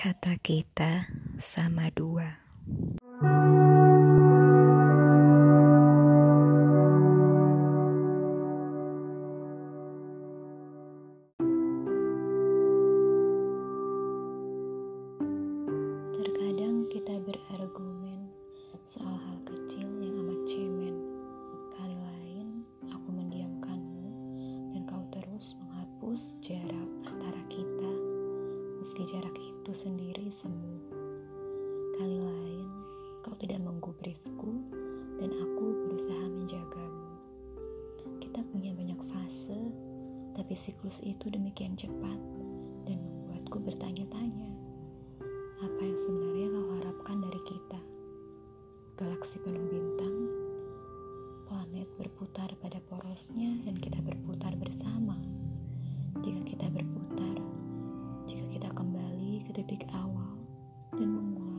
Kata kita sama dua. Terkadang kita berargumen soal hal kecil yang amat cemen. Kali lain aku mendiamkanmu dan kau terus menghapus jarak antara kita meski jarak itu sendiri semu. Kali lain kau tidak menggubrisku dan aku berusaha menjagamu. Kita punya banyak fase, tapi siklus itu demikian cepat dan membuatku bertanya-tanya. Apa yang sebenarnya kau harapkan dari kita? Galaksi penuh bintang, planet berputar pada porosnya dan kita berputar bersama. Jika kita titik awal dan memulai